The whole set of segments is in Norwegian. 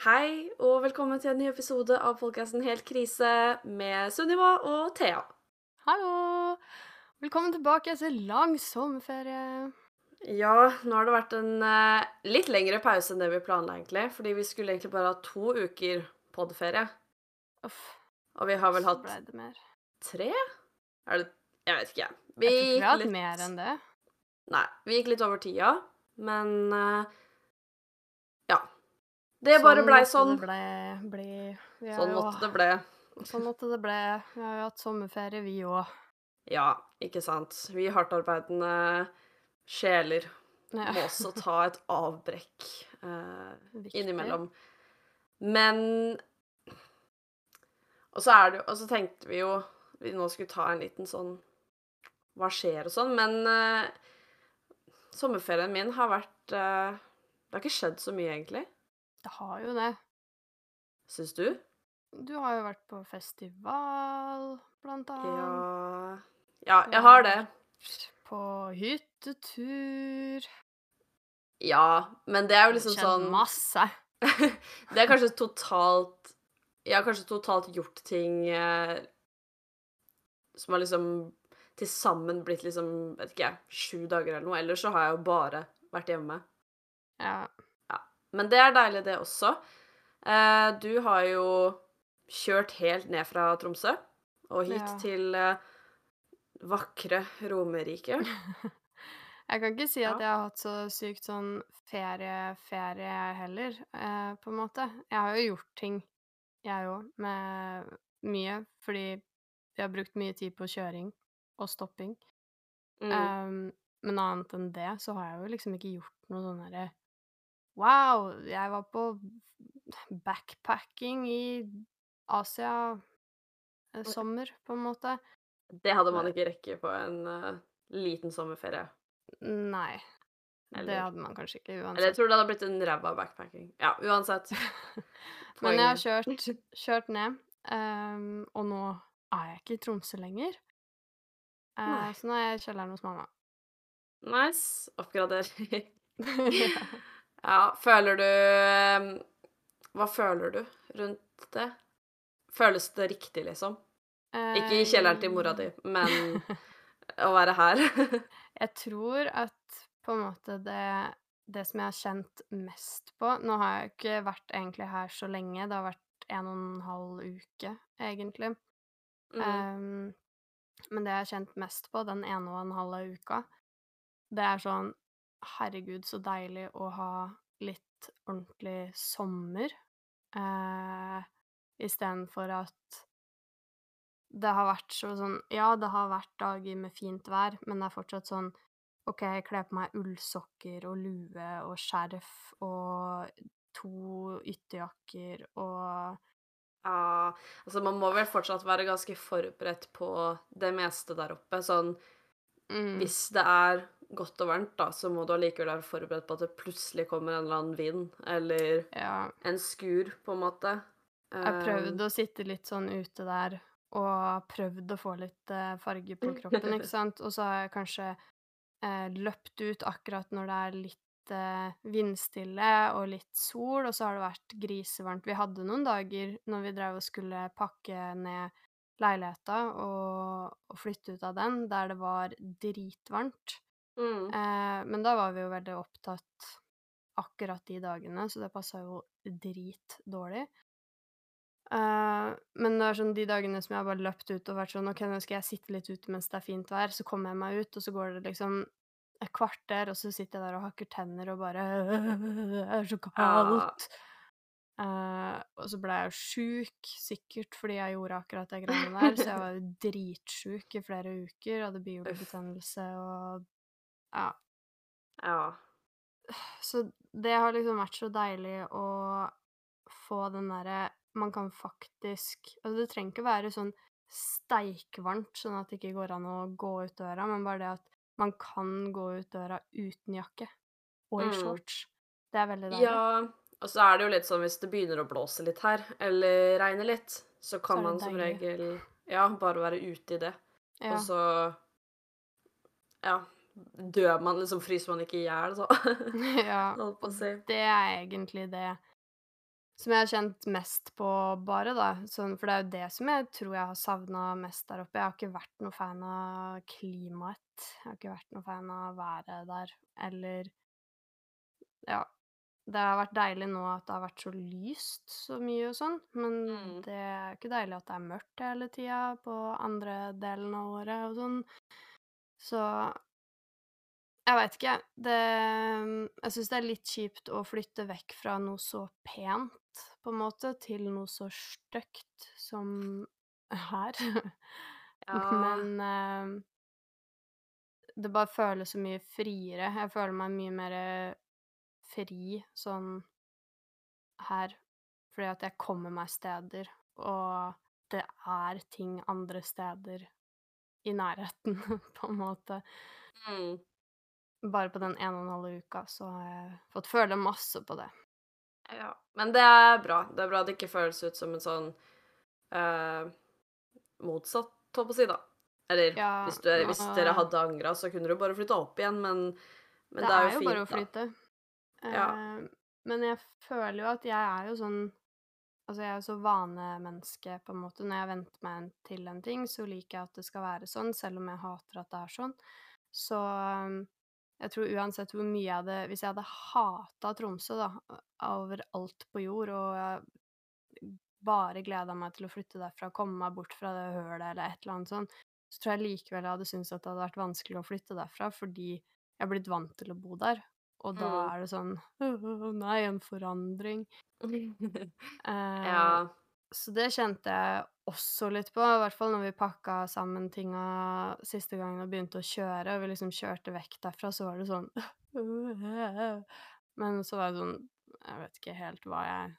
Hei, og velkommen til en ny episode av podkasten Helt krise med Sunniva og Thea. Hallo! Velkommen tilbake etter lang sommerferie. Ja, nå har det vært en eh, litt lengre pause enn det vi planla, egentlig. Fordi vi skulle egentlig bare ha to uker podferie. Uff, Og vi har vel så ble det mer. tre? Er det Jeg vet ikke. Jeg tror vi har hatt mer enn det. Nei, vi gikk litt over tida, men eh. Det Sånn bare blei sånn. Ble, ble, ja, Sånn måtte det ble. Sånn måtte det ble. Vi har jo hatt sommerferie, vi òg. Ja, ikke sant. Vi hardtarbeidende sjeler Ja. må også ta et avbrekk eh, innimellom. Men Og så er det jo Og så tenkte vi jo vi nå skulle ta en liten sånn Hva skjer og sånn, men eh, sommerferien min har vært eh, Det har ikke skjedd så mye, egentlig. Det har jo det. Syns du? Du har jo vært på festival, blant annet. Ja, jeg har det. På hyttetur. Ja, men det er jo liksom sånn masse. Det er kanskje totalt Jeg har kanskje totalt gjort ting eh, som har liksom til sammen blitt liksom, vet ikke jeg, sju dager eller noe. Ellers så har jeg jo bare vært hjemme. Ja. Men det er deilig, det også. Eh, du har jo kjørt helt ned fra Tromsø og hit Ja. til eh, vakre Romerike. Jeg kan ikke si at jeg har hatt så sykt sånn ferie-ferie heller, eh, på en måte. Jeg har jo gjort ting, jeg òg, med mye, fordi vi har brukt mye tid på kjøring og stopping. Mm. Um, men annet enn det så har jeg jo liksom ikke gjort noe sånn herre Wow, jeg var på backpacking i Asia eh, sommer, på en måte. Det hadde man ikke rekke på en uh, liten sommerferie. Nei. Det hadde man kanskje ikke uansett. Eller jeg tror det hadde blitt en ræva backpacking. Ja, uansett. Men jeg har kjørt, kjørt ned, um, og nå er jeg ikke i Tromsø lenger. Uh, så nå er jeg i kjelleren hos mamma. Nice. Oppgradering. ja. Føler du eh, Hva føler du rundt det? Føles det riktig, liksom? Ikke i kjelleren til mora di, men å være her. Jeg tror at på en måte det, det som jeg har kjent mest på Nå har jeg ikke vært egentlig her så lenge, det har vært en og en halv uke, egentlig. Mm. Um, men det jeg har kjent mest på den ene og en halve uka, det er sånn Herregud, så deilig å ha litt ordentlig sommer. Eh, Istedenfor at det har vært så sånn Ja, det har vært dager med fint vær, men det er fortsatt sånn OK, jeg kler på meg ullsokker og lue og skjerf og to ytterjakker og Ja, altså man må vel fortsatt være ganske forberedt på det meste der oppe. Sånn mm, hvis det er godt og varmt, da, så må du allikevel være forberedt på at det plutselig kommer en eller annen vind, eller Ja. en skur, på en måte. Jeg Um, prøvde å sitte litt sånn ute der og prøvd å få litt eh, farge på kroppen, ikke sant. Og så har jeg kanskje eh, løpt ut akkurat når det er litt eh, vindstille og litt sol, og så har det vært grisevarmt. Vi hadde noen dager når vi drev og skulle pakke ned leiligheta og, og flytte ut av den, der det var dritvarmt. Mm. Eh, men da var vi jo veldig opptatt akkurat de dagene, så det passa jo dritdårlig. Uh, men det er sånn de dagene som jeg har bare løpt ut og vært sånn OK, nå skal jeg sitte litt ute mens det er fint vær, så kommer jeg meg ut, og så går det liksom et kvarter, og så sitter jeg der og hakker tenner og bare Det er så kaldt. Eh, og så ble jeg jo sjuk, sikkert fordi jeg gjorde akkurat det greiene der, så jeg var jo dritsjuk i flere uker, hadde biobetennelse og Ja. Ja. Så det har liksom vært så deilig å få den derre Man kan faktisk Altså, det trenger ikke være sånn steikvarmt, sånn at det ikke går an å gå ut døra, men bare det at man kan gå ut døra uten jakke og i Mm. shorts. Det er veldig deilig. Ja, og så er det jo litt sånn hvis det begynner å blåse litt her, eller regne litt, så kan Så man som regel ja, bare være ute i det. Ja. Og så ja, dør man liksom, fryser man ikke i hjel, så. ja. Det er egentlig det som jeg har kjent mest på, bare, da. Sånn, for det er jo det som jeg tror jeg har savna mest der oppe. Jeg har ikke vært noe fan av klimaet. Jeg har ikke vært noe fan av været der, eller Ja. Det har vært deilig nå at det har vært så lyst så mye og sånn, men Mm. det er ikke deilig at det er mørkt hele tida på andre delen av året og sånn. Så jeg veit ikke. Det Jeg syns det er litt kjipt å flytte vekk fra noe så pent, på en måte, til noe så stygt som her. Ja. Men eh, det bare føles så mye friere. Jeg føler meg mye mer fri sånn her, fordi at jeg kommer meg steder, og det er ting andre steder i nærheten, på en måte. Mm. Bare på den ene og en halve uka så har jeg fått føle masse på det. Ja. Men det er bra. Det er bra det ikke føles ut som en sånn eh, motsatt, holdt på å si, da. Eller Ja, hvis, du, hvis dere hadde angra, så kunne du bare flytta opp igjen, men, men det, er jo fint, bare å da. flytte. Ja. Eh, men jeg føler jo at jeg er jo sånn Altså, jeg er jo så vanemenneske, på en måte. Når jeg venter meg til en ting, så liker jeg at det skal være sånn, selv om jeg hater at det er sånn. Så jeg tror uansett hvor mye jeg hadde Hvis jeg hadde hata Tromsø, da, over alt på jord, og jeg bare gleda meg til å flytte derfra, komme meg bort fra det hølet eller et eller annet sånt, så tror jeg likevel jeg hadde syntes at det hadde vært vanskelig å flytte derfra, fordi jeg er blitt vant til å bo der. Og da Mm. er det sånn Å nei, en forandring. uh, ja. Så det kjente jeg også litt på, i hvert fall når vi pakka sammen tinga siste gangen og begynte å kjøre, og vi liksom kjørte vekk derfra, så var det sånn Men så var det sånn Jeg vet ikke helt hva jeg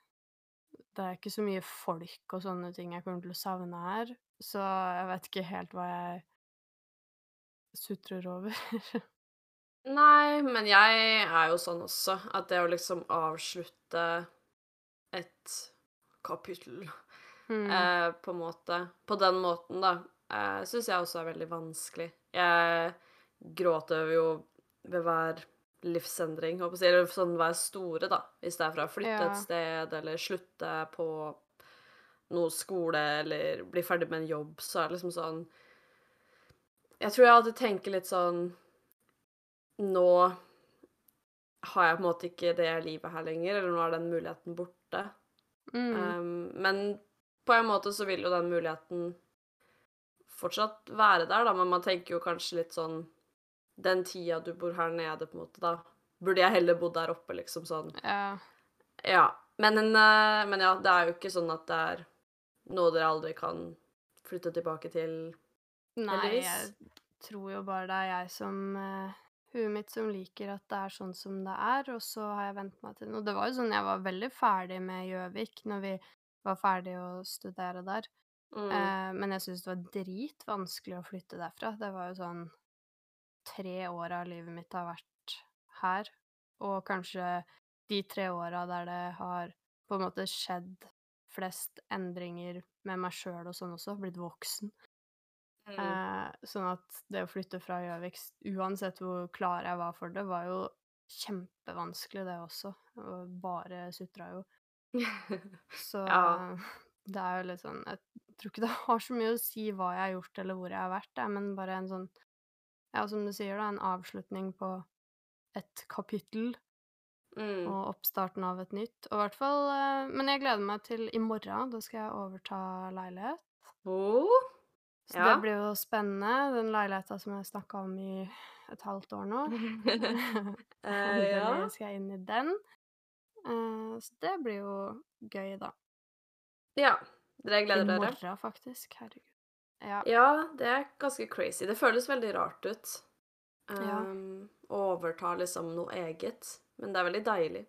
Det er ikke så mye folk og sånne ting jeg kommer til å savne her, så jeg vet ikke helt hva jeg sutrer over. Nei, men jeg er jo sånn også, at det å liksom avslutte et kapittel Mm. eh, på måte På den måten, da, eh, syns jeg også er veldig vanskelig. Jeg gråter jo ved hver livsendring, håper jeg, eller sånn hver store, da. Hvis det er fra å flytte Ja. et sted, eller slutte på noe skole, eller bli ferdig med en jobb, så er det liksom sånn Jeg tror jeg alltid tenker litt sånn Nå har jeg på en måte ikke det livet her lenger, eller nå er den muligheten borte. Mm. Um, men på en måte så vil jo den muligheten fortsatt være der, da, men man tenker jo kanskje litt sånn Den tida du bor her nede, på en måte, da burde jeg heller bodd der oppe, liksom sånn. ja. Ja. Men, eh, men ja, det er jo ikke sånn at det er noe dere aldri kan flytte tilbake til. Nei, jeg tror jo bare det er jeg som uh, Huet mitt som liker at det er sånn som det er, og så har jeg vent meg til det. Og det var jo sånn jeg var veldig ferdig med Gjøvik når vi var ferdig å studere der. Mm. Eh, men jeg syns det var dritvanskelig å flytte derfra. Det var jo sånn Tre år av livet mitt har vært her, og kanskje de tre åra der det har på en måte skjedd flest endringer med meg sjøl og sånn også, blitt voksen. Mm. Eh, sånn at det å flytte fra Gjøvik, uansett hvor klar jeg var for det, var jo kjempevanskelig, det også. Og bare sutra jo. Så Ja. det er jo litt sånn Jeg tror ikke det har så mye å si hva jeg har gjort, eller hvor jeg har vært, men bare en sånn Ja, som du sier, da, en avslutning på et kapittel mm. og oppstarten av et nytt. Og i hvert fall eh, Men jeg gleder meg til i morgen. Da skal jeg overta leilighet. Oh. Så Ja. det blir jo spennende. Den leiligheta som jeg snakka om i et halvt år nå. Ja. Endelig skal jeg inn i den. Eh, så det blir jo gøy, da. ja. Dere gleder dere? morgen, faktisk. Herregud. Ja. Ja, det er ganske crazy. Det føles veldig rart ut. Ja. Um, Å overta liksom noe eget. Men det er veldig deilig,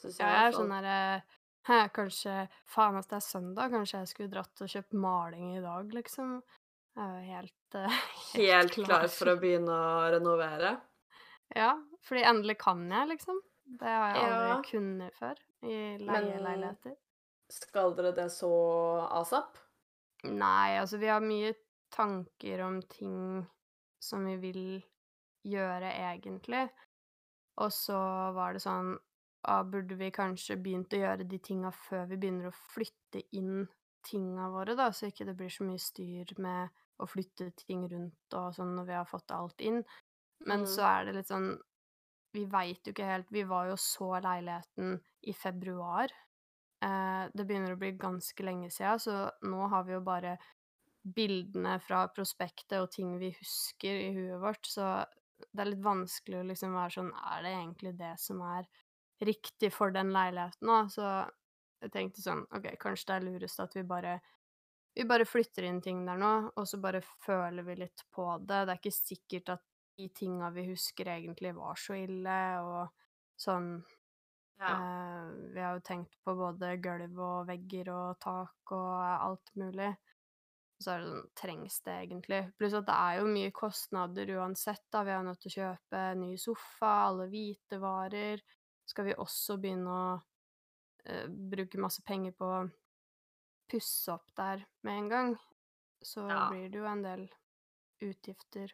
syns jeg. Ja, jeg er sånn derre Hæ, kanskje Faen at det er søndag, kanskje jeg skulle dratt og kjøpt maling i dag, liksom. Jeg er jo helt uh, Helt klar for å begynne å renovere. Ja, fordi endelig kan jeg, liksom. Det har jeg aldri Ja. kunnet før i leieleiligheter. Skal dere det så asap? Nei, altså vi har mye tanker om ting som vi vil gjøre egentlig. Og så var det sånn ah, burde vi kanskje begynt å gjøre de tinga før vi begynner å flytte inn tinga våre, da, så ikke det blir så mye styr med å flytte ting rundt og sånn når vi har fått alt inn. Men Mm. så er det litt sånn Vi veit jo ikke helt Vi var jo så leiligheten i februar. Eh, det begynner å bli ganske lenge sia, så nå har vi jo bare bildene fra prospektet og ting vi husker i huet vårt, så det er litt vanskelig å liksom være sånn Er det egentlig det som er riktig for den leiligheten nå? Så jeg tenkte sånn OK, kanskje det er lurest at vi bare vi bare flytter inn ting der nå, og så bare føler vi litt på det. Det er ikke sikkert at de tinga vi husker, egentlig var så ille, og sånn Ja. eh, Vi har jo tenkt på både gulv og vegger og tak og alt mulig. Så er det sånn Trengs det egentlig? Pluss at det er jo mye kostnader uansett, da. Vi er nødt til å kjøpe ny sofa, alle hvitevarer. Skal vi også begynne å eh, bruke masse penger på å pusse opp der med en gang, så Ja. blir det jo en del utgifter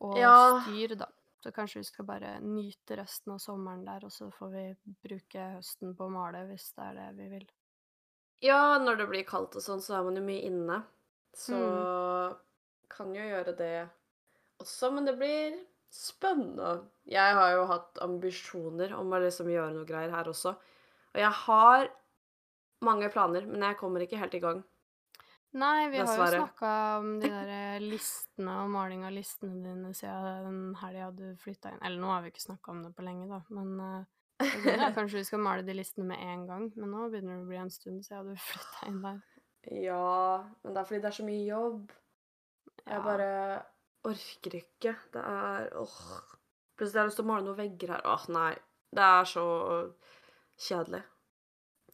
og Ja. styr, da. Så kanskje vi skal bare nyte resten av sommeren der, og så får vi bruke høsten på å male hvis det er det vi vil. Ja, når det blir kaldt og sånn, så er man jo mye inne. Så Mm. kan jo gjøre det også, men det blir spennende. Jeg har jo hatt ambisjoner om å liksom gjøre noe greier her også. Og jeg har mange planer, men jeg kommer ikke helt i gang. Nei, vi har jo Dessverre. snakka om de der eh, listene og maling av listene dine siden den helga du flytta inn. Eller nå har vi ikke snakka om det på lenge, da, men eh, begynner, kanskje vi skal male de listene med en gang. Men nå begynner det å bli en stund siden du flytta inn der. Ja, men det er fordi det er så mye jobb. Jeg Ja. bare orker ikke. Det er åh. Plutselig har jeg lyst til å male noen vegger her. Åh, nei. Det er så kjedelig.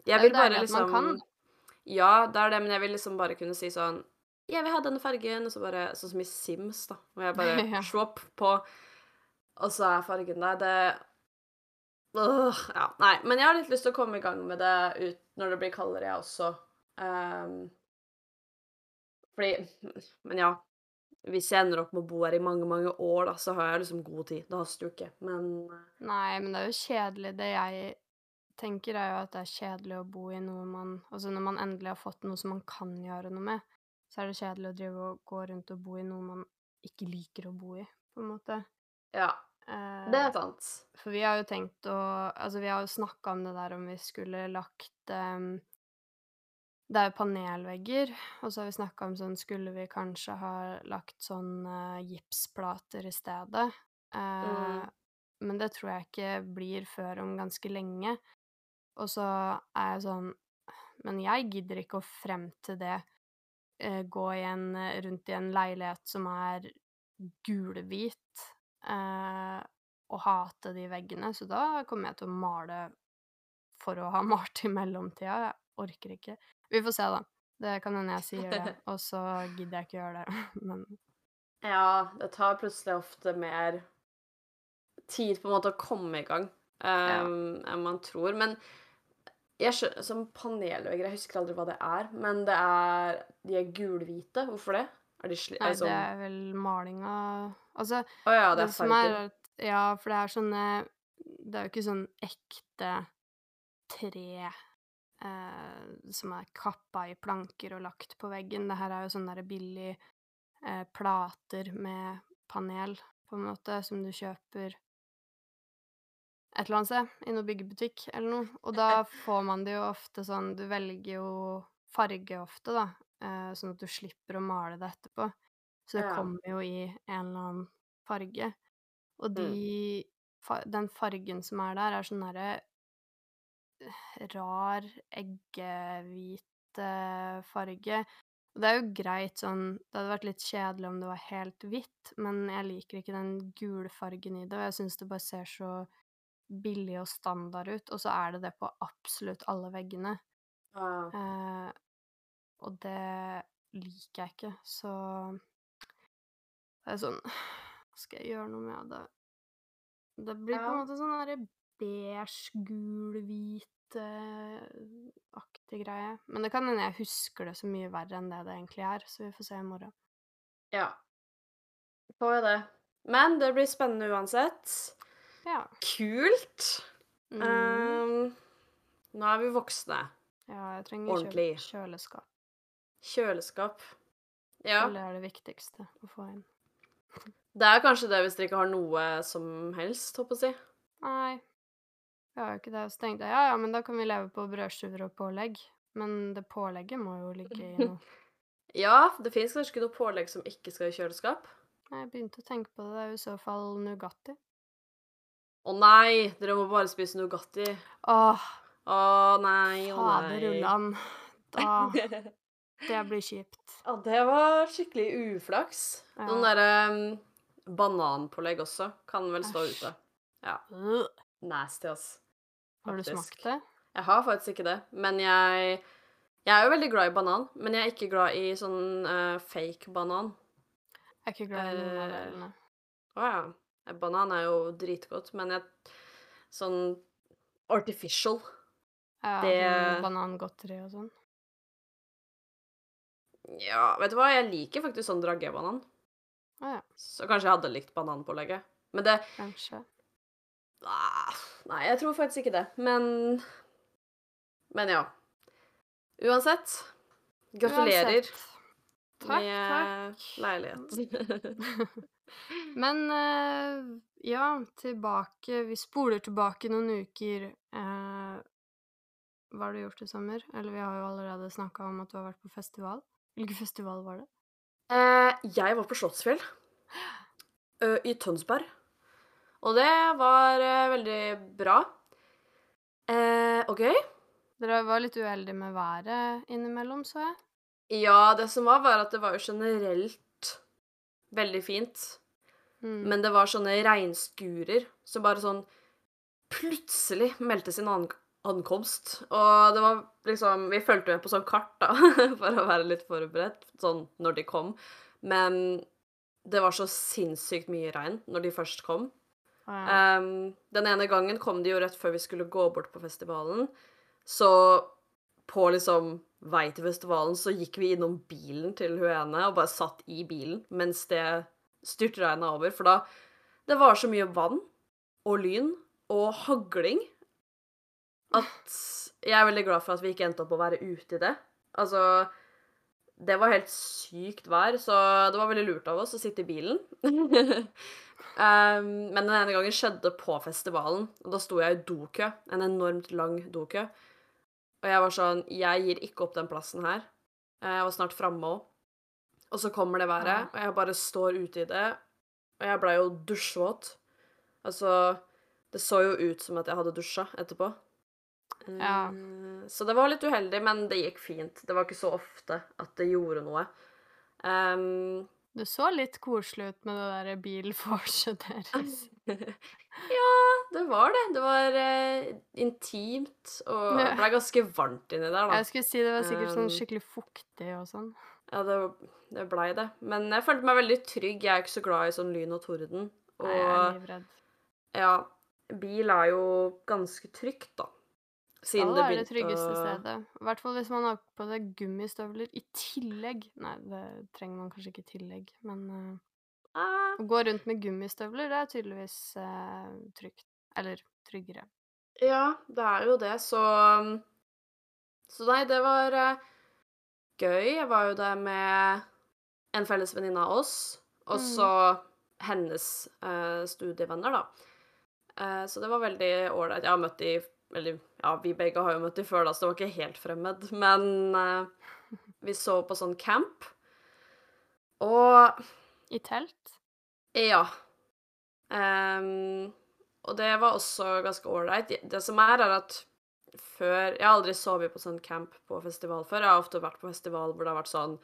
Jeg vil bare liksom man kan. Ja, det er det, men jeg vil liksom bare kunne si sånn Jeg vil ha denne fargen, og så bare Sånn som i Sims, da. Hvor jeg bare Ja. swap på, og så er fargen der. Det øh, ja. Nei. Men jeg har litt lyst til å komme i gang med det ut når det blir kaldere, jeg også. Um, fordi Men ja. Hvis jeg ender opp med å bo her i mange, mange år, da, så har jeg liksom god tid. Det haster jo ikke. Men eh, Nei, men det er jo kjedelig. Det jeg tenker, er jo at det er kjedelig å bo i noe man Altså når man endelig har fått noe som man kan gjøre noe med, så er det kjedelig å drive og gå rundt og bo i noe man ikke liker å bo i, på en måte. ja. Eh, Det er sant. For vi har jo tenkt å Altså, vi har jo snakka om det der om vi skulle lagt um, Det er jo panelvegger, og så har vi snakka om sånn Skulle vi kanskje ha lagt sånn eh, gipsplater i stedet? Eh, Mm. Men det tror jeg ikke blir før om ganske lenge. Og så er jeg sånn Men jeg gidder ikke å frem til det eh, gå i en, eh, rundt i en leilighet som er gulhvit, eh, og hate de veggene, så da kommer jeg til å male for å ha malt i mellomtida. Jeg orker ikke. Vi får se, da. Det kan hende jeg sier det, og så gidder jeg ikke gjøre det. Men Ja, det tar plutselig ofte mer tid på en måte å komme i gang ehm, enn man tror. Men jeg som panelvegger, jeg husker aldri hva det er, men det er De er gulhvite. Hvorfor det? Er de sli... nei, er det sånn er vel malinga Altså, oh, ja, det det som er at Ja, for det er sånne Det er jo ikke sånn ekte tre eh, som er kappa i planker og lagt på veggen. Det her er jo sånne der billig eh, plater med panel, på en måte, som du kjøper et eller annet sted, i noen byggebutikk eller noe. Og da får man det jo ofte sånn Du velger jo farge ofte, da, eh, sånn at du slipper å male det etterpå. Så det Ja. kommer jo i en eller annen farge. Og de Den fargen som er der, er sånn derre eh, rar, eggehvit eh, farge. Og det er jo greit sånn Det hadde vært litt kjedelig om det var helt hvitt, men jeg liker ikke den gule fargen i det, og jeg syns det bare ser så billig og standard ut, og så er det det på absolutt alle veggene. Ja. Eh, og det liker jeg ikke, så det er sånn Skal jeg gjøre noe med det? Det blir på en måte sånn derre beige, gul, hvit eh, aktig greie. Men det kan hende jeg husker det så mye verre enn det det egentlig er, så vi får se i morgen. ja. Får jo det. Men det blir spennende uansett. Ja. Kult! Mm. Um, nå er vi voksne. ja, jeg trenger ordentlig. kjøleskap. Kjøleskap. Ja. Føler er det viktigste å få inn. Det er kanskje det hvis dere ikke har noe som helst, håper jeg å si. Nei, vi har jo ikke det. Så tenkte jeg ja, ja, men da kan vi leve på brødskiver og pålegg. Men det pålegget må jo ligge i noe. Ja, det fins kanskje ikke noe pålegg som ikke skal i kjøleskap. Jeg begynte å tenke på det. Det er jo i så fall Nugatti. Å nei, dere må bare spise Nugatti. Åh, Å nei, å nei. Faderullan. Da Det blir kjipt. Ja, det var skikkelig uflaks. Ja. Noen derre um, bananpålegg også kan vel stå Æsj. ute. Ja. Nasty, ass. Har du smakt det? Jeg har faktisk ikke det, men jeg Jeg er jo veldig glad i banan, men jeg er ikke glad i sånn uh, fake banan. Jeg er ikke glad i noen av Eh, delene. Å ja. Eh, Banan er jo dritgodt, men jeg Sånn artificial. Ja, det- sånn banangodteri og sånn. Ja, vet du hva, jeg liker faktisk sånn dragebanan. Ah, ja, Så kanskje jeg hadde likt bananpålegget. Men det kanskje. ah, Nei, jeg tror faktisk ikke det. Men Men ja. Uansett. Gratulerer Uansett. Takk, med takk. leilighet. Men eh, ja, tilbake Vi spoler tilbake noen uker. Eh, hva har du gjort i sommer? Eller vi har jo allerede snakka om at du har vært på festival. Hvilken festival var det? Eh, jeg var på Slottsfjell i Tønsberg. Og det var veldig bra. Og gøy. Dere var litt uheldige med været innimellom, så jeg. Ja, det som var, var at det var jo generelt veldig fint. Mm. Men det var sånne regnskurer som bare sånn plutselig meldte sin an ankomst. Og det var liksom Vi fulgte med på sånn kart, da, for å være litt forberedt, sånn når de kom. Men det var så sinnssykt mye regn når de først kom. Ja. Um, den ene gangen kom de jo rett før vi skulle gå bort på festivalen. Så på liksom vei til festivalen så gikk vi innom bilen til hun ene og bare satt i bilen mens det styrtregna over. For da Det var så mye vann og lyn og hagling at jeg er veldig glad for at vi ikke endte opp å være ute i det. Altså Det var helt sykt vær, så det var veldig lurt av oss å sitte i bilen. um, men den ene gangen skjedde på festivalen, og da sto jeg i dokø. En enormt lang dokø. Og jeg var sånn Jeg gir ikke opp den plassen her. Eh, Jeg var snart framme òg. Og så kommer det været, og jeg bare står ute i det. Og jeg blei jo dusjvåt. Altså Det så jo ut som at jeg hadde dusja etterpå. Ja. Eh, Så det var litt uheldig, men det gikk fint. Det var ikke så ofte at det gjorde noe. Um, Du så litt koselig ut med det der bilforset deres. ja, det var det. Det var uh, intimt, og det ble ganske varmt inni der, da. Jeg skulle si det var sikkert sånn Um, skikkelig fuktig og sånn. Ja, det, det blei det. Men jeg følte meg veldig trygg. Jeg er ikke så glad i sånn lyn og torden. Og Nei, jeg er livredd. ja, bil er jo ganske trygt, da. Skal det er det tryggeste å- stedet. I hvert fall hvis man har på seg gummistøvler i tillegg. Nei, det trenger man kanskje ikke i tillegg, men uh, Ah, å gå rundt med gummistøvler, det er tydeligvis uh, trygt. Eller tryggere. Ja, det er jo det, så Så nei, det var uh, gøy. Jeg var jo der med en felles venninne av oss, og Mm. så hennes eh, studievenner, da. Så det var veldig ålreit. Jeg har møtt de Eller ja, vi begge har jo møtt dem før, da, så det var ikke helt fremmed. Men uh, vi så på sånn camp. Og I telt? ja. Um, og det var også ganske ålreit. Det som er, er at før Jeg har aldri sovet på sånn camp på festival før. Jeg har ofte vært på festival hvor det har vært sånn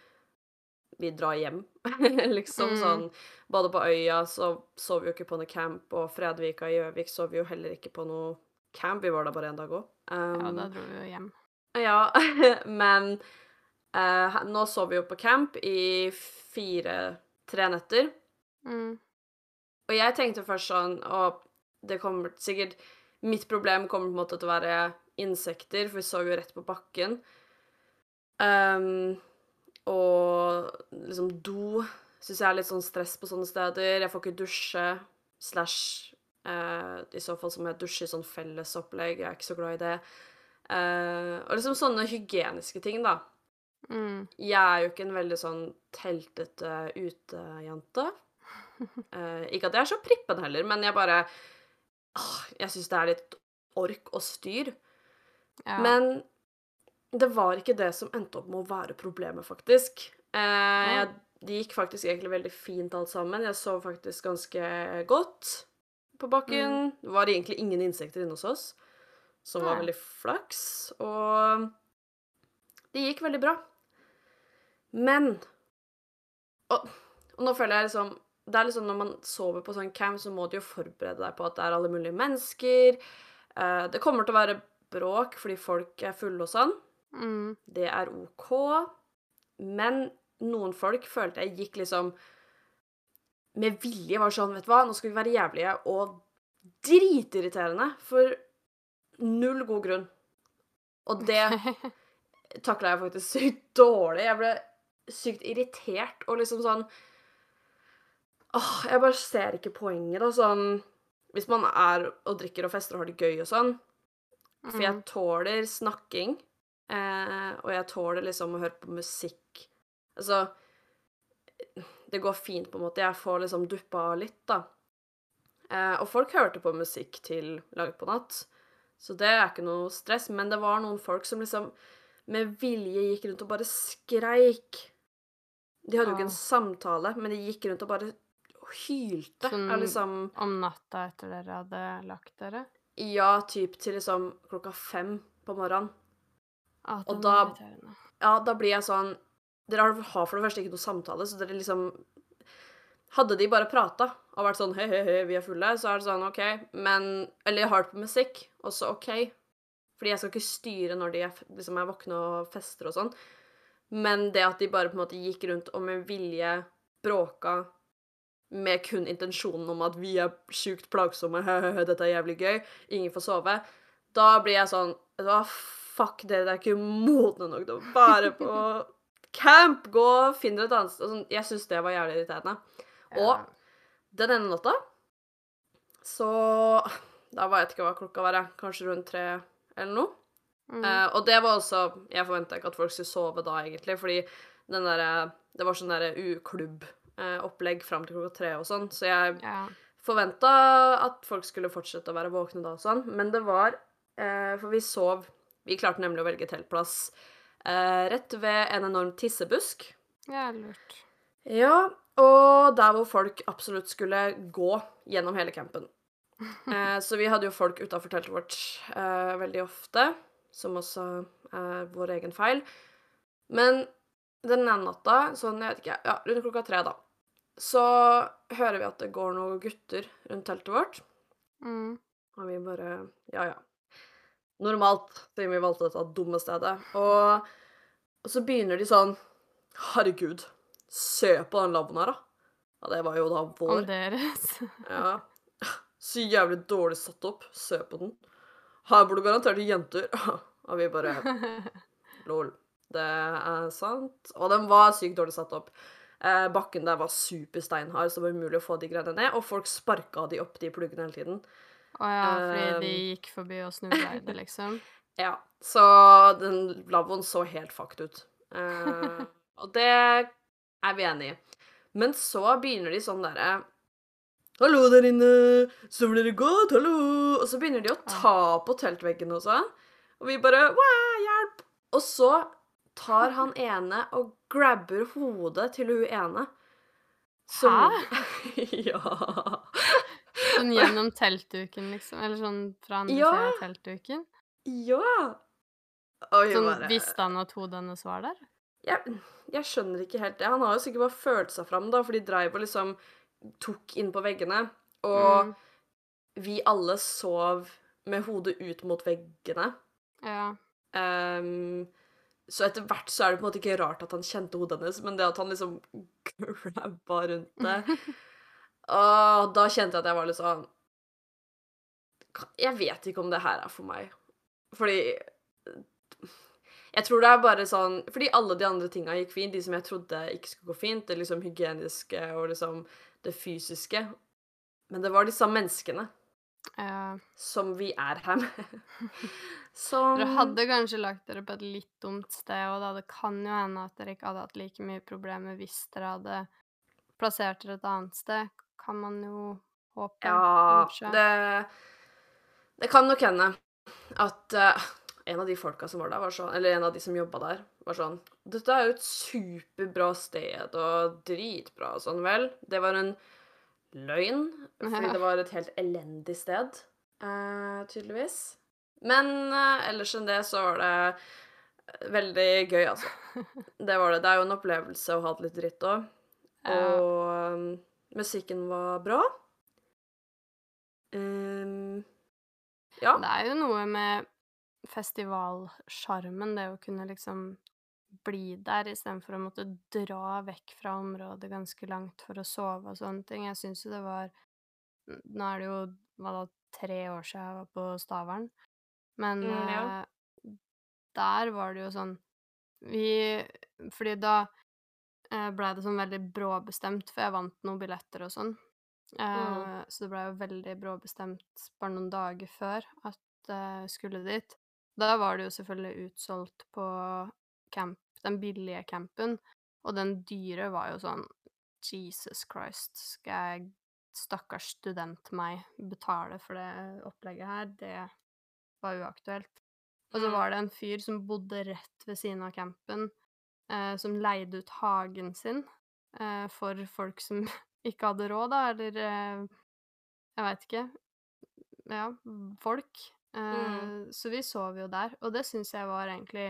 Vi drar hjem, liksom. Mm. Sånn Både på Øya så sov vi jo ikke på noe camp, og Fredvika i Gjøvik sov vi jo heller ikke på noe camp. Vi var der bare en dag òg. Ja, da dro vi jo hjem. Ja, men uh, nå sov vi jo på camp i fire-tre netter. Mm. Og jeg tenkte først sånn Og det kommer sikkert Mitt problem kommer på en måte til å være insekter, for vi sov jo rett på bakken. Um, og liksom do syns jeg er litt sånn stress på sånne steder. Jeg får ikke dusje slash Eh, I så fall så må jeg dusje i sånn fellesopplegg. Jeg er ikke så glad i det. Uh, og liksom sånne hygieniske ting, da. Mm. Jeg er jo ikke en veldig sånn teltete utejente. Uh, ikke at jeg er så prippen heller, men jeg bare uh, Jeg syns det er litt ork og styr. Ja. Men det var ikke det som endte opp med å være problemet, faktisk. Uh, jeg, det gikk faktisk egentlig veldig fint alt sammen. Jeg sov faktisk ganske godt på bakken. Det var egentlig ingen insekter inne hos oss, som var veldig flaks. Og det gikk veldig bra. Men og, og nå føler jeg liksom Det er liksom når man sover på sånn camp, så må du jo forberede deg på at det er alle mulige mennesker. Eh, det kommer til å være bråk fordi folk er fulle og sånn. Mm. Det er OK. Men noen folk følte jeg gikk liksom med vilje var sånn, vet du hva, nå skal vi være jævlige og dritirriterende for null god grunn. Og det takla jeg faktisk sykt dårlig. Jeg ble sykt irritert og liksom sånn Åh, jeg bare ser ikke poenget, da. Sånn Hvis man er og drikker og fester og har det gøy og sånn, for jeg Mm. tåler snakking, eh, og jeg tåler liksom å høre på musikk. Altså Det går fint, på en måte. Jeg får liksom duppa av litt, da. Eh, og folk hørte på musikk til Laget på natt, så det er ikke noe stress. Men det var noen folk som liksom med vilje gikk rundt og bare skreik. De hadde jo ikke en Ah. samtale, men de gikk rundt og bare hylte. Sånn- liksom Om natta etter dere hadde lagt dere? Ja, typ til liksom klokka fem på morgenen. Ah, Og da-. Ja, da blir jeg sånn Dere har- for det første ikke noe samtale, så dere liksom Hadde de bare prata og vært sånn hei, hei, hei, vi er fulle, så er det sånn OK, men Eller jeg har det på musikk, også OK. Fordi jeg skal ikke styre når de er, liksom er våkne og fester og sånn. Men det at de bare på en måte gikk rundt og med vilje bråka med kun intensjonen om at vi er sjukt plagsomme, dette er jævlig gøy, ingen får sove, da blir jeg sånn fuck det, dere er ikke modne nok til å være på camp! Gå og finn dere et annet sted. Sånn, jeg syns det var jævlig irriterende. Og Ja. den ene natta så Da vet jeg ikke hva klokka var, kanskje rundt tre eller noe. Mm. Eh, og det var også Jeg forventa ikke at folk skulle sove da, egentlig, fordi den der, Det var sånn derre uklubb-opplegg fram til klokka tre og sånn, så jeg ja. forventa at folk skulle fortsette å være våkne da og sånn, men det var eh, For vi sov Vi klarte nemlig å velge teltplass eh, rett ved en enorm tissebusk. ja, lurt. Ja, og der hvor folk absolutt skulle gå gjennom hele campen. Eh, så vi hadde jo folk utafor teltet vårt eh, veldig ofte, som også er vår egen feil. Men den ene natta, sånn jeg vet ikke, ja, rundt klokka tre, da, så hører vi at det går noen gutter rundt teltet vårt. Mm. Og vi bare Ja, ja. Normalt, siden vi valgte dette dumme stedet. Og, og så begynner de sånn Herregud, se på den laben her, da. Ja, det var jo da vår. deres. Ja. Så jævlig dårlig satt opp. Se på den. Her bor det garantert jenter. Og vi bare Lol. Det er sant. Og den var sykt dårlig satt opp. Eh, bakken der var supersteinhard, så det var umulig å få de greiene ned. Og folk sparka de opp, de pluggene, hele tiden. Å ja, fordi de Um. gikk forbi og snubleide, liksom. Ja. Så den lavvoen så helt fucked ut. Uh, og det er vi enig i. Men så begynner de sånn derre Hallo der inne, sover dere godt, hallo? Og så begynner de å ta på teltveggen også. sånn. Og vi bare hjelp! Og så tar han ene og grabber hodet til hun ene. Hæ? ja. Sånn gjennom teltduken, liksom. Eller sånn fra andre Ja. siden av teltduken. Ja. Oi, Sånn bare visste han at hodet hennes var der? jeg, jeg skjønner ikke helt det. Han har jo sikkert bare følt seg fram, da, for de dreiv og liksom tok inn på veggene. Og Mm. vi alle sov med hodet ut mot veggene. Ja. Um, så etter hvert så er det på en måte ikke rart at han kjente hodet hennes, men det at han liksom grabba rundt det Og da kjente jeg at jeg var litt sånn Jeg vet ikke om det her er for meg. Fordi Jeg tror det er bare sånn Fordi alle de andre tinga gikk fint, de som jeg trodde ikke skulle gå fint, det liksom hygieniske og liksom det fysiske. Men det var de samme menneskene Ja. som vi er her med. Som Dere hadde kanskje lagt dere på et litt dumt sted, og da det kan jo hende at dere ikke hadde hatt like mye problemer hvis dere hadde plassert dere et annet sted. Kan man jo håpe. Ja, kanskje. det, det kan nok hende at uh, en av de folka som var der, var sånn, eller en av de som jobba der, var sånn Dette er jo et superbra sted og dritbra og sånn. Vel, det var en løgn, fordi det var et helt elendig sted, uh, tydeligvis. Men uh, ellers enn det så var det veldig gøy, altså. Det var det. Det er jo en opplevelse å ha det litt dritt òg. Og um, musikken var bra. Um, ja. Det er jo noe med festivalsjarmen, det å kunne liksom bli der istedenfor å måtte dra vekk fra området ganske langt for å sove og sånne ting. Jeg syns jo det var Nå er det jo hva da, tre år siden jeg var på Stavern, men Mm, ja. eh, der var det jo sånn Vi Fordi da eh, blei det sånn veldig bråbestemt, for jeg vant noen billetter og sånn. Mm. Så det blei jo veldig bråbestemt bare noen dager før at jeg skulle dit. Da var det jo selvfølgelig utsolgt på camp, den billige campen, og den dyre var jo sånn Jesus Christ, skal jeg, stakkars student meg, betale for det opplegget her? Det var uaktuelt. Og så Mm. var det en fyr som bodde rett ved siden av campen, eh, som leide ut hagen sin eh, for folk som ikke hadde råd, da, eller eh, Jeg veit ikke. Ja, folk. Eh, Mm. Så vi sov jo der, og det syns jeg var egentlig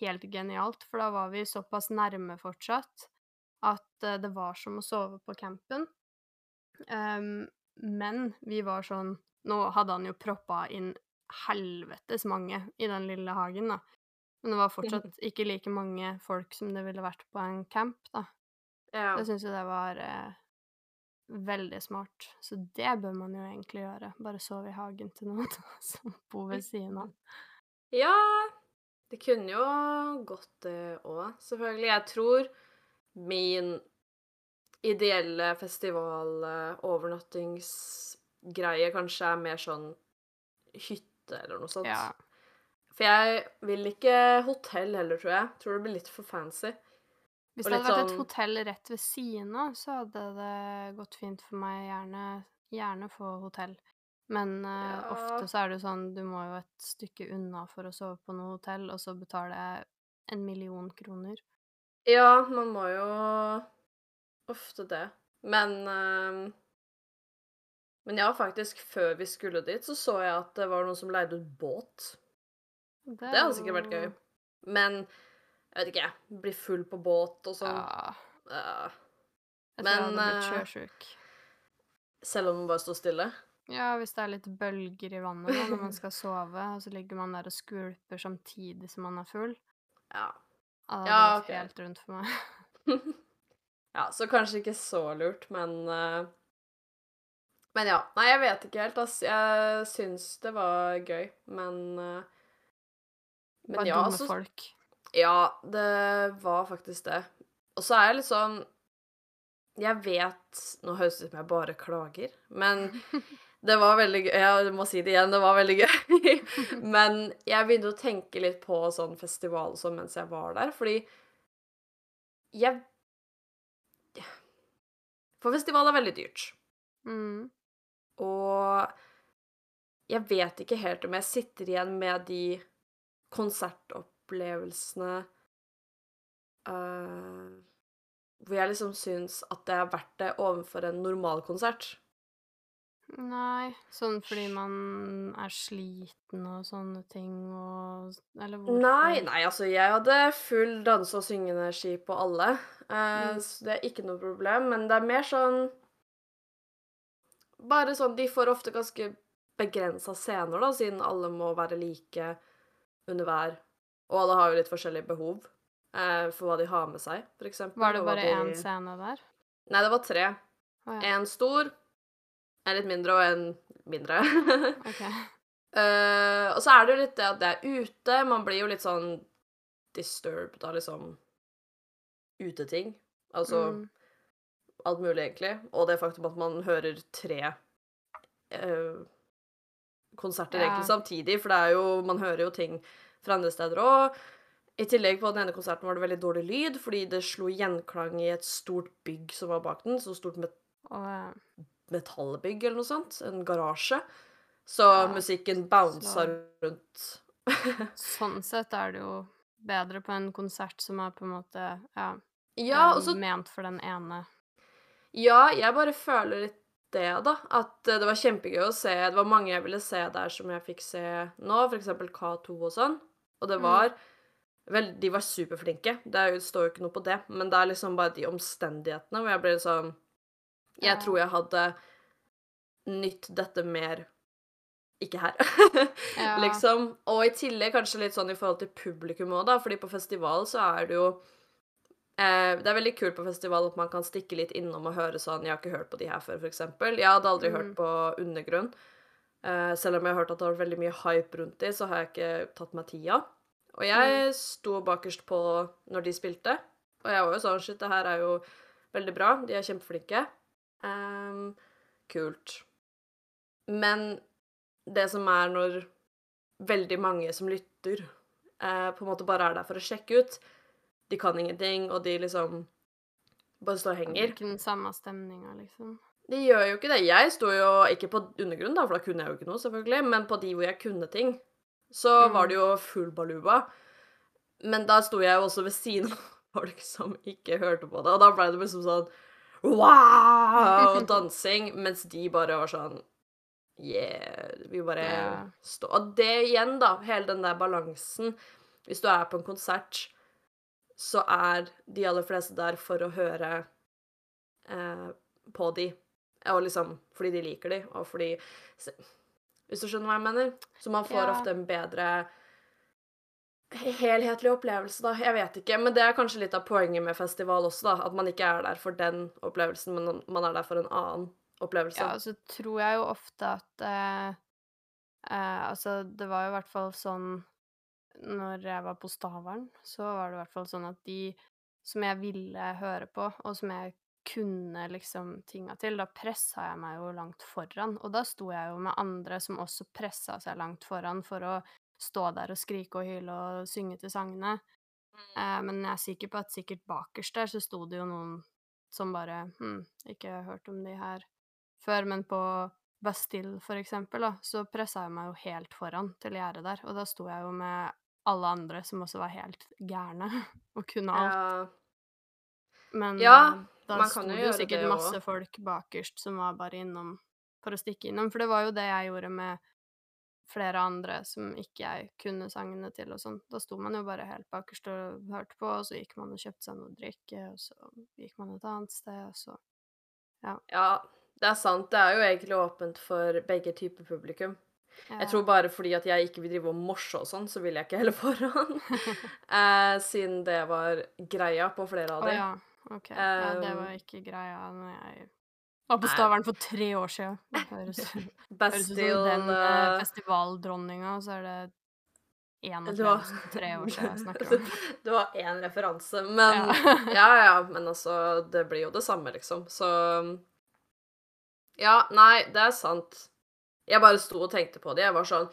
helt genialt, for da var vi såpass nærme fortsatt at eh, det var som å sove på campen. Um, men vi var sånn Nå hadde han jo proppa inn helvetes mange i den lille hagen, da. Men det var fortsatt ikke like mange folk som det ville vært på en camp, da. ja. Jeg syns jo det var eh, veldig smart. Så det bør man jo egentlig gjøre. Bare sove i hagen til noen som bor ved siden av. Ja, det kunne jo gått det òg, selvfølgelig. Jeg tror min ideelle festival-overnattingsgreie kanskje er mer sånn hytte eller noe sånt. Ja. For jeg vil ikke hotell heller, tror jeg. Tror det blir litt for fancy. Hvis det hadde vært et sånn- hotell rett ved siden av, så hadde det gått fint for meg. Gjerne, gjerne få hotell. Men uh, Ja. ofte så er det jo sånn, du må jo et stykke unna for å sove på noe hotell, og så betale jeg en million kroner. Ja, man må jo ofte det. Men uh... Men ja, faktisk, før vi skulle dit, så så jeg at det var noen som leide ut båt. Det, Det hadde sikkert vært gøy. Men jeg vet ikke, jeg. Bli full på båt og sånn. Ja, jeg tror jeg hadde blitt eh, sjøsjuk. selv om man bare står stille. Ja, hvis det er litt bølger i vannet da, når man skal sove, og så ligger man der og skvulper samtidig som man er full. Ja. Ja, det Ja, okay. helt rundt for meg. ja, så kanskje ikke så lurt, men uh... Men ja. Nei, jeg vet ikke helt, ass. Jeg syns det var gøy, men uh... Men Bare ja, dumme altså folk. Ja, det var faktisk det. Og så er jeg litt sånn Jeg vet Nå høres det ut som jeg bare klager, men det var veldig gøy. Jeg må si det igjen, det var veldig gøy. men jeg begynte å tenke litt på sånn festival og sånn mens jeg var der, fordi jeg For festival er veldig dyrt. Mm. Og jeg vet ikke helt om jeg sitter igjen med de konsertopplevelsene uh, hvor jeg liksom syns at det er verdt det overfor en normal konsert. Nei, sånn fordi man er sliten og sånne ting og Eller hvorfor? Nei, nei, altså jeg hadde full danse- og syngende-ski på alle, uh, Mm. så det er ikke noe problem, men det er mer sånn Bare sånn De får ofte ganske begrensa scener, da, siden alle må være like under hver Og alle har jo litt forskjellige behov eh, for hva de har med seg, for eksempel. Var det bare én de- scene der? Nei, det var tre. Oh, ja. En stor, en litt mindre og en mindre. OK. Eh, og så er det jo litt det at det er ute. Man blir jo litt sånn disturbed av liksom uteting. Altså Mm. alt mulig, egentlig. Og det faktum at man hører tre eh, konserter Ja. egentlig samtidig, for det er jo Man hører jo ting fra andre steder òg. I tillegg på den ene konserten var det veldig dårlig lyd, fordi det slo gjenklang i et stort bygg som var bak den. Så stort met metallbygg eller noe sånt. En garasje. Så Ja, musikken bounsa rundt. sånn sett er det jo bedre på en konsert som er på en måte ja, Ja, også, ment for den ene. Ja, jeg bare føler litt det, da. At eh, det var kjempegøy å se. Det var mange jeg ville se der som jeg fikk se nå, f.eks. K2 og sånn. Og det Mm. var Vel, de var superflinke. Det jo- står jo ikke noe på det, men det er liksom bare de omstendighetene hvor jeg blir sånn Jeg tror jeg hadde nytt dette mer ikke her. Liksom. Og i tillegg kanskje litt sånn i forhold til publikum òg, da, fordi på festival så er det jo eh, Det er veldig kult på festival at man kan stikke litt innom og høre sånn 'Jeg har ikke hørt på de her før', eksempel. Jeg hadde aldri hørt Mm. på Undergrunn. Eh, selv om jeg har hørt at det har vært veldig mye hype rundt de, så har jeg ikke tatt meg tida. Og jeg sto bakerst på når de spilte, og jeg var jo sånn Shit, det her er jo veldig bra. De er kjempeflinke. Um, kult. Men det som er når veldig mange som lytter, eh, på en måte bare er der for å sjekke ut De kan ingenting, og de liksom bare står og er henger. ikke den samme stemninga, liksom. De gjør jo ikke det. Jeg sto jo ikke på undergrunn, da, for da kunne jeg jo ikke noe, selvfølgelig, men på de hvor jeg kunne ting, så Mm. var det jo full baluba. Men da sto jeg jo også ved siden av folk som ikke hørte på det, og da ble det liksom sånn wow! Og dansing, mens de bare var sånn Yeah. Vi bare yeah. stå Og det igjen, da, hele den der balansen Hvis du er på en konsert, så er de aller fleste der for å høre eh, på de. Og liksom fordi de liker de, og fordi Hvis du skjønner hva jeg mener? Så man får Ja. ofte en bedre helhetlig opplevelse, da. Jeg vet ikke. Men det er kanskje litt av poenget med festival også, da. At man ikke er der for den opplevelsen, men man er der for en annen opplevelse. Ja, og så tror jeg jo ofte at eh, eh, Altså, det var jo i hvert fall sånn når jeg var på Stavern, så var det i hvert fall sånn at de som jeg ville høre på, og som jeg kunne liksom tinga til, da pressa jeg meg jo langt foran. Og da sto jeg jo med andre som også pressa seg langt foran for å stå der og skrike og hyle og synge til sangene. Eh, men jeg er sikker på at sikkert bakerst der så sto det jo noen som bare Hm, ikke hørt om de her før, men på Bastille, for eksempel, da, så pressa jeg meg jo helt foran til gjerdet der, og da sto jeg jo med alle andre som også var helt gærne og kunne alt. Ja. Men Ja, eh, da sto jo det sikkert det masse folk bakerst som var bare innom for å stikke innom, for det var jo det jeg gjorde med flere andre som ikke jeg kunne sangene til og sånn. Da sto man jo bare helt bakerst og hørte på, og så gikk man og kjøpte seg noe å drikke, og så gikk man et annet sted, og så ja, det er sant. Det er jo egentlig åpent for begge typer publikum. Ja. Jeg tror bare fordi at jeg ikke vil drive og morse og sånn, så vil jeg ikke heller foran. eh, siden det var greia på flere av Å dem. ja, ok. ja, det Um, var ikke greia når jeg var på. Stavern for tre år siden. Det høres, ut som den eh, festivaldronninga, og så er det én eller var- tre år siden jeg snakker om. Det var én referanse, men Ja. Ja, ja, men altså Det blir jo det samme, liksom. Så Ja, nei, det er sant. Jeg bare sto og tenkte på det. Jeg var sånn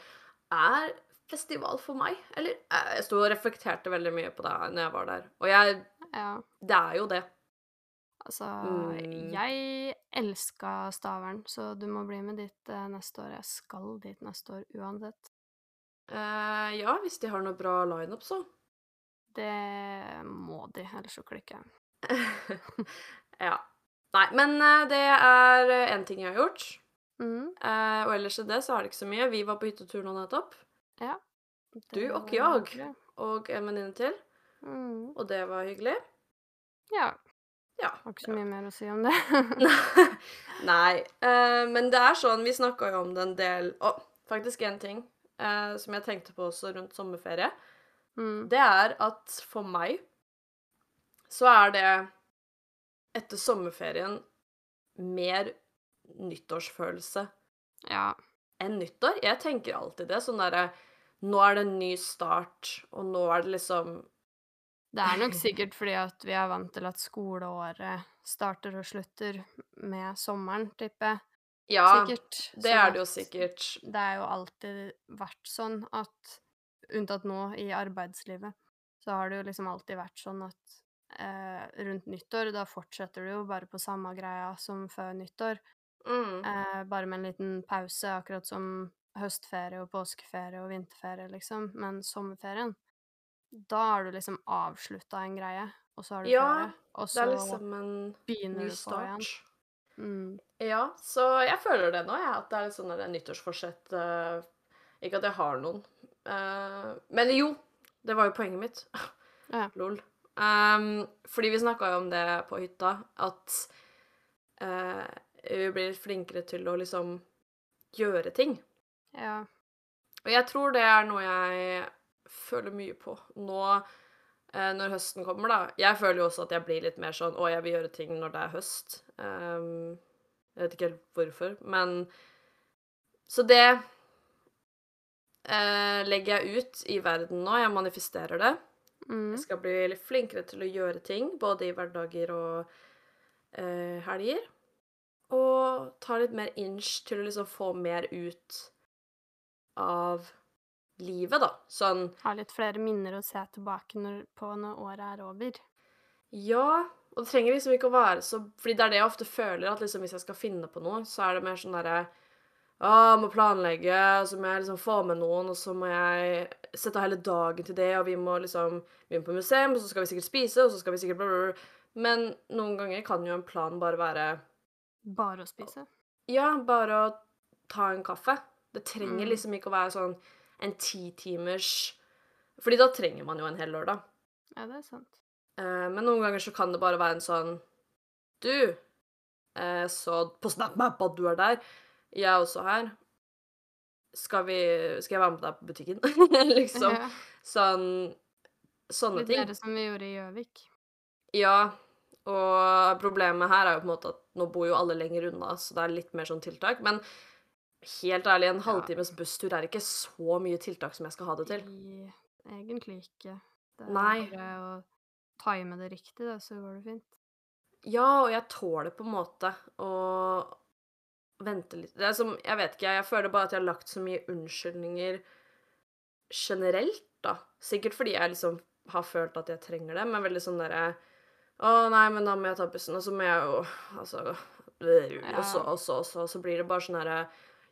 Er festival for meg, eller? Eh, Jeg sto og reflekterte veldig mye på det når jeg var der. Og jeg Ja, Det er jo det. altså Mm. Jeg elska Stavern, så du må bli med dit eh, neste år. Jeg skal dit neste år uansett. Uh, ja, hvis de har noe bra lineup, så. Det må de, ellers så klikker jeg. ja. Nei, men det er én ting jeg har gjort. Mhm, Eh, og ellers til det så er det ikke så mye. Vi var på hyttetur nå nettopp, ja. Du og jeg. og en venninne til. Mm. Og det var hyggelig. Ja. Ja. Har ikke så mye mer å si om det. Nei. eh, men det er sånn, vi snakka jo om det en del Og faktisk en ting eh, som jeg tenkte på også rundt sommerferie. Mm. Det er at for meg så er det etter sommerferien mer nyttårsfølelse Ja. enn nyttår. Jeg tenker alltid det. Sånn derre Nå er det en ny start, og nå er det liksom Det er nok sikkert fordi at vi er vant til at skoleåret starter og slutter med sommeren, tipper jeg. Ja, sikkert. det Sånn er det jo sikkert. Det er jo alltid vært sånn at Unntatt nå i arbeidslivet, så har det jo liksom alltid vært sånn at eh, rundt nyttår, da fortsetter du jo bare på samme greia som før nyttår. Mm. Eh, bare med en liten pause, akkurat som høstferie og påskeferie og vinterferie, liksom. Men sommerferien, da har du liksom avslutta en greie, og så har du Ja, ferie. Og så liksom begynner du på igjen. Mm. Ja, så jeg føler det nå, jeg, at det er litt sånn et nyttårsforsett uh, Ikke at jeg har noen. Uh, men jo, det var jo poenget mitt. Ja. Lol. Um, fordi vi snakka jo om det på hytta, at eh, vi blir flinkere til å liksom gjøre ting. ja. Og jeg tror det er noe jeg føler mye på nå eh, når høsten kommer, da. Jeg føler jo også at jeg blir litt mer sånn Å, jeg vil gjøre ting når det er høst. Um, jeg vet ikke helt hvorfor, men Så det eh, legger jeg ut i verden nå. Jeg manifesterer det. Mm. Jeg skal bli litt flinkere til å gjøre ting, både i hverdager og eh, helger. Og ta litt mer inch til å liksom få mer ut av livet, da. Sånn Ha litt flere minner å se tilbake når, på når året er over. Ja, og det trenger liksom ikke å være så Fordi det er det jeg ofte føler, at liksom hvis jeg skal finne på noe, så er det mer sånn derre Å, må planlegge, så må jeg liksom få med noen, og så må jeg sette av hele dagen til det, og vi må liksom begynne på museum, og så skal vi sikkert spise, og så skal vi sikkert bla, bla, bla. Men noen ganger kan jo en plan bare være Bare å spise. Ja, bare å ta en kaffe. Det trenger Mm. liksom ikke å være sånn en ti timers Fordi da trenger man jo en hel lørdag. Ja, det er sant. Eh, men noen ganger så kan det bare være en sånn Du, eh, så på SnapMap at du er der. Jeg er også her. Skal vi Skal jeg være med deg på butikken? liksom. Ja. Sånn Sånne Litt ting. mer som vi gjorde i Gjøvik. Ja. Og problemet her er jo på en måte at nå bor jo alle lenger unna, så det er litt mer sånn tiltak. Men helt ærlig, en halvtimes busstur er ikke så mye tiltak som jeg skal ha det til. Egentlig ikke. Det er Nei. bare å time det riktig, da, så går det fint. Ja, og jeg tåler på en måte å vente litt Det er som Jeg vet ikke, jeg føler bare at jeg har lagt så mye unnskyldninger generelt, da. Sikkert fordi jeg liksom har følt at jeg trenger det, men veldig sånn derre Å, nei, men da må jeg ta bussen, og så må jeg jo Altså Og så, og så, og så, og så blir det bare sånn herre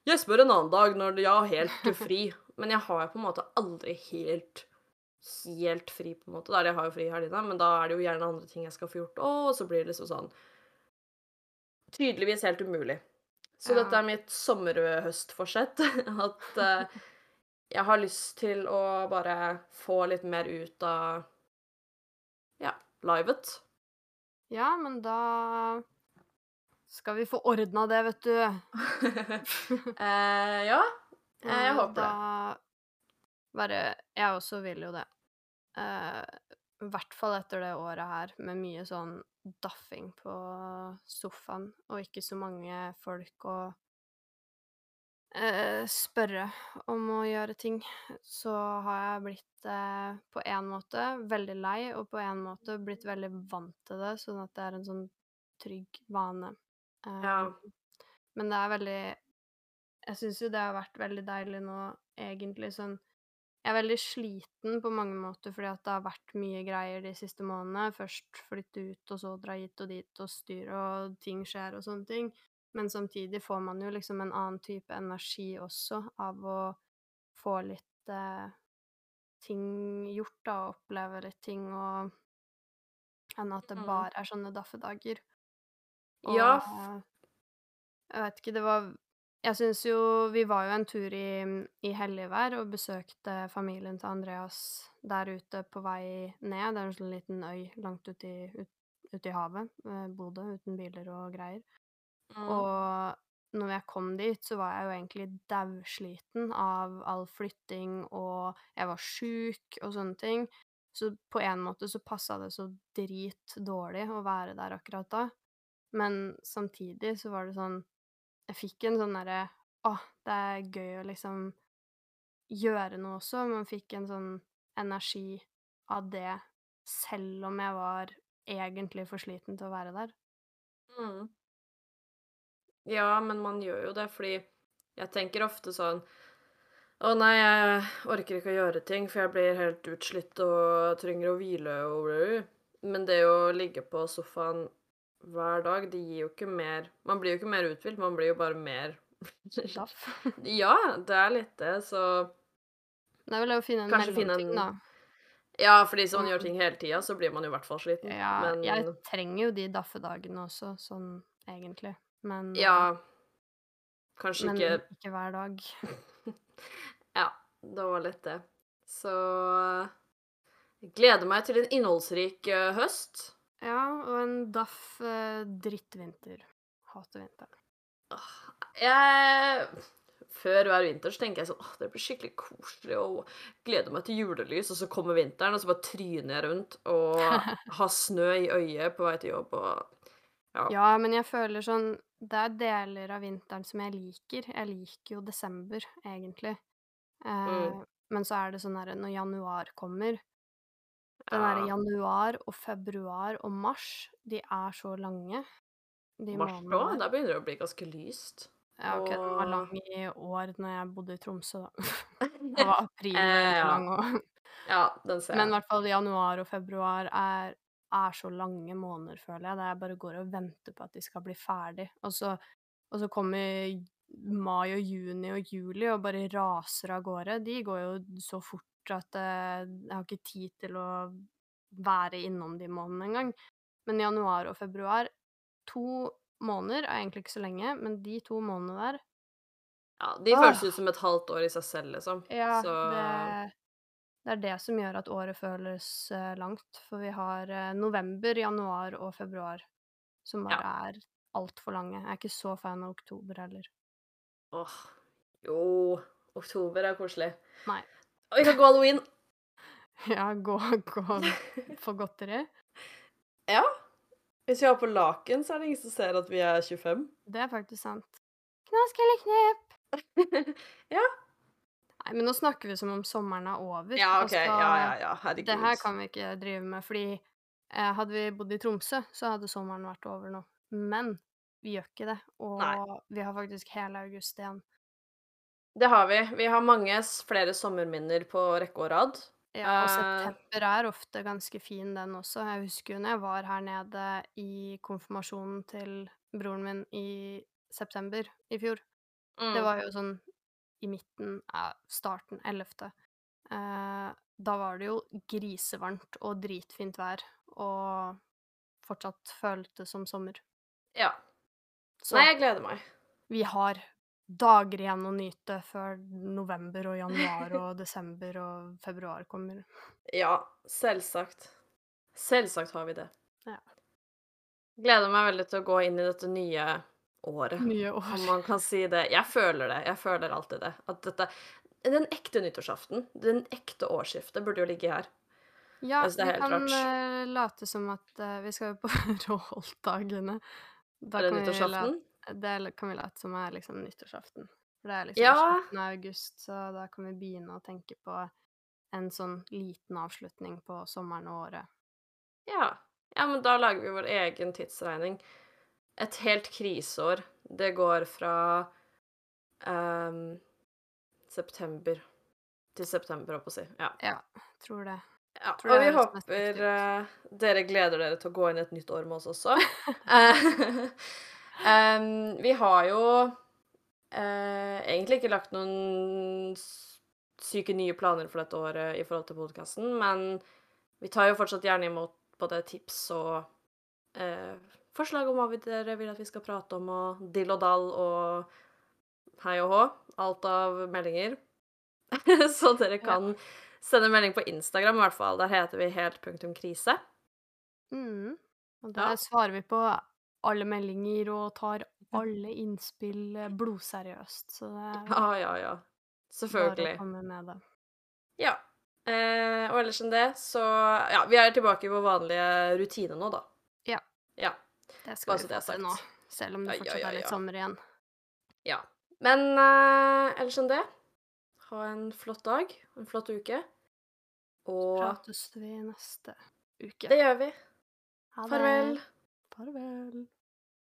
Jeg spør en annen dag når jeg har helt fri. Men jeg har jo på en måte aldri helt helt fri, på en måte. Eller jeg har jo fri i helgene, men da er det jo gjerne andre ting jeg skal få gjort òg, og så blir det liksom sånn Tydeligvis helt umulig. Så Ja. dette er mitt sommer-høstforsett. At uh, jeg har lyst til å bare få litt mer ut av ja, livet. Ja, men da skal vi få ordna det, vet du. eh, ja, eh, jeg håper det. Bare Jeg også vil jo det. Eh, I hvert fall etter det året her, med mye sånn daffing på sofaen, og ikke så mange folk å eh, spørre om å gjøre ting, så har jeg blitt eh, på en måte veldig lei, og på en måte blitt veldig vant til det, sånn at det er en sånn trygg vane. Eh, Ja. Men det er veldig Jeg syns jo det har vært veldig deilig nå, egentlig, sånn Jeg er veldig sliten på mange måter fordi at det har vært mye greier de siste månedene. Først flytte ut, og så dra hit og dit og styre, og ting skjer og sånne ting. Men samtidig får man jo liksom en annen type energi også av å få litt eh, ting gjort, da, og oppleve litt ting, og enn at det Mm. bare er sånne daffedager. Ja, Og ja. jeg vet ikke, det var Jeg syns jo Vi var jo en tur i, i helligvær og besøkte familien til Andreas der ute på vei ned. Det er en sånn liten øy langt ute i, ut, ut i havet. eh, Bodø, uten biler og greier. Mm. Og når jeg kom dit, så var jeg jo egentlig dausliten av all flytting, og jeg var sjuk og sånne ting. Så på en måte så passa det så dritdårlig å være der akkurat da. Men samtidig så var det sånn Jeg fikk en sånn derre Å, det er gøy å liksom gjøre noe også. Man fikk en sånn energi av det, selv om jeg var egentlig for sliten til å være der. Mm. Ja, men man gjør jo det fordi jeg tenker ofte sånn Å nei, jeg orker ikke å gjøre ting, for jeg blir helt utslitt og trenger å hvile og Men det å ligge på sofaen hver dag, det gir jo ikke mer Man blir jo ikke mer uthvilt, man blir jo bare mer Daff. Ja, det er litt det, så Det er vel å finne en mellomting, da. Ja, fordi hvis man Mm. gjør ting hele tida, så blir man jo i hvert fall sliten. Ja, Men jeg trenger jo de daffedagene også, sånn egentlig. Men, eh, ja Kanskje men ikke ikke hver dag. Ja, det var litt det. Så jeg gleder meg til en innholdsrik uh, høst. Ja, og en daff uh, drittvinter. Hater vinteren. Jeg Før hver vinter så tenker jeg sånn åh, det blir skikkelig koselig og gleder meg til julelys, og så kommer vinteren, og så bare tryner jeg rundt og har snø i øyet på vei til jobb og Ja. Ja, men jeg føler sånn Det er deler av vinteren som jeg liker. Jeg liker jo desember, egentlig. Eh, Mm. Men så er det sånn herre når januar kommer Den derre januar og februar og mars, de er så lange. De Mars òg? Da begynner det å bli ganske lyst. Ja, OK, den var lang i år når jeg bodde i Tromsø, da. Det var april Eh, ja. lang òg. Ja, den ser Men i jeg. hvert fall januar og februar er, er så lange måneder, føler jeg. Der jeg bare går og venter på at de skal bli ferdig. Og så, og så kommer mai og juni og juli og bare raser av gårde. De går jo så fort at eh, jeg har ikke tid til å være innom de månedene engang. Men januar og februar To måneder er egentlig ikke så lenge, men de to månedene der Ja, de føles ut som et halvt år i seg selv, liksom. Ja, Så det, det er det som gjør at året føles eh, langt. For vi har eh, november, januar og februar som bare er altfor lange. Jeg er ikke så fan av oktober heller. Åh. Jo, oktober er koselig. Nei. Og vi kan gå halloween. Ja, gå, gå for godteri. Ja. Hvis vi har på laken, så er det ingen som ser at vi er 25. Det er faktisk sant. Knask eller knep? ja. Nei, men nå snakker vi som om sommeren er over. Ja, OK. skal- Ja, ja, ja. Herregud. Det her kan vi ikke drive med, fordi eh, hadde vi bodd i Tromsø, så hadde sommeren vært over nå. Men vi gjør ikke det, og Nei. vi har faktisk hele august igjen. Det har vi. Vi har mange flere sommerminner på rekke og rad. Ja, og Eh. september er ofte ganske fin, den også. Jeg husker jo når jeg var her nede i konfirmasjonen til broren min i september i fjor. Mm. Det var jo sånn i midten av starten, 11. Eh, da var det jo grisevarmt og dritfint vær, og fortsatt føltes som sommer. Ja. Så Nei, jeg gleder meg. vi har dager igjen å nyte før november og januar og desember og februar kommer. Ja, selvsagt. Selvsagt har vi det. Ja. Gleder meg veldig til å gå inn i dette nye året, Nye om man kan si det. Jeg føler det. Jeg føler alltid det. At dette Den ekte nyttårsaften, den ekte årsskiftet, burde jo ligge her. Ja, det vi kan rart. eh, late som at uh, vi skal jo på Råholt-dagene. Da Er det nyttårsaften? Det kan vi late som er liksom nyttårsaften. For det er liksom Ja. slutten av august, så da kan vi begynne å tenke på en sånn liten avslutning på sommeren og året. Ja. ja, men da lager vi vår egen tidsregning. Et helt kriseår. Det går fra um, september til september, holdt på å si. Ja. Ja, tror det. ja. Tror Og det vi håper uh, dere gleder dere til å gå inn i et nytt år med oss også. um, vi har jo uh, egentlig ikke lagt noen syke nye planer for dette året i forhold til podkasten, men vi tar jo fortsatt gjerne imot både tips og eh, forslag om hva vi- dere vil at vi skal prate om, og dill og dall og hei og hå. Alt av meldinger. Så dere Ja. kan sende melding på Instagram, i hvert fall. Der heter vi helt punktum krise. Mm. Og Ja. der svarer vi på alle meldinger og tar alle innspill eh, blodseriøst. Så det er Ja, ja, ja. bare å Selvfølgelig. komme med det. Ja. Eh, og ellers enn det, så Ja, vi er tilbake i vår vanlige rutine nå, da. Ja. Ja. Det skal Bare vi få til nå, selv om det Ja, ja, fortsatt ja, er litt sommer igjen. ja. Men uh, ellers enn det, ha en flott dag, en flott uke. Og Prates vi neste uke. det gjør vi. Ha det. Farvel. Farvel.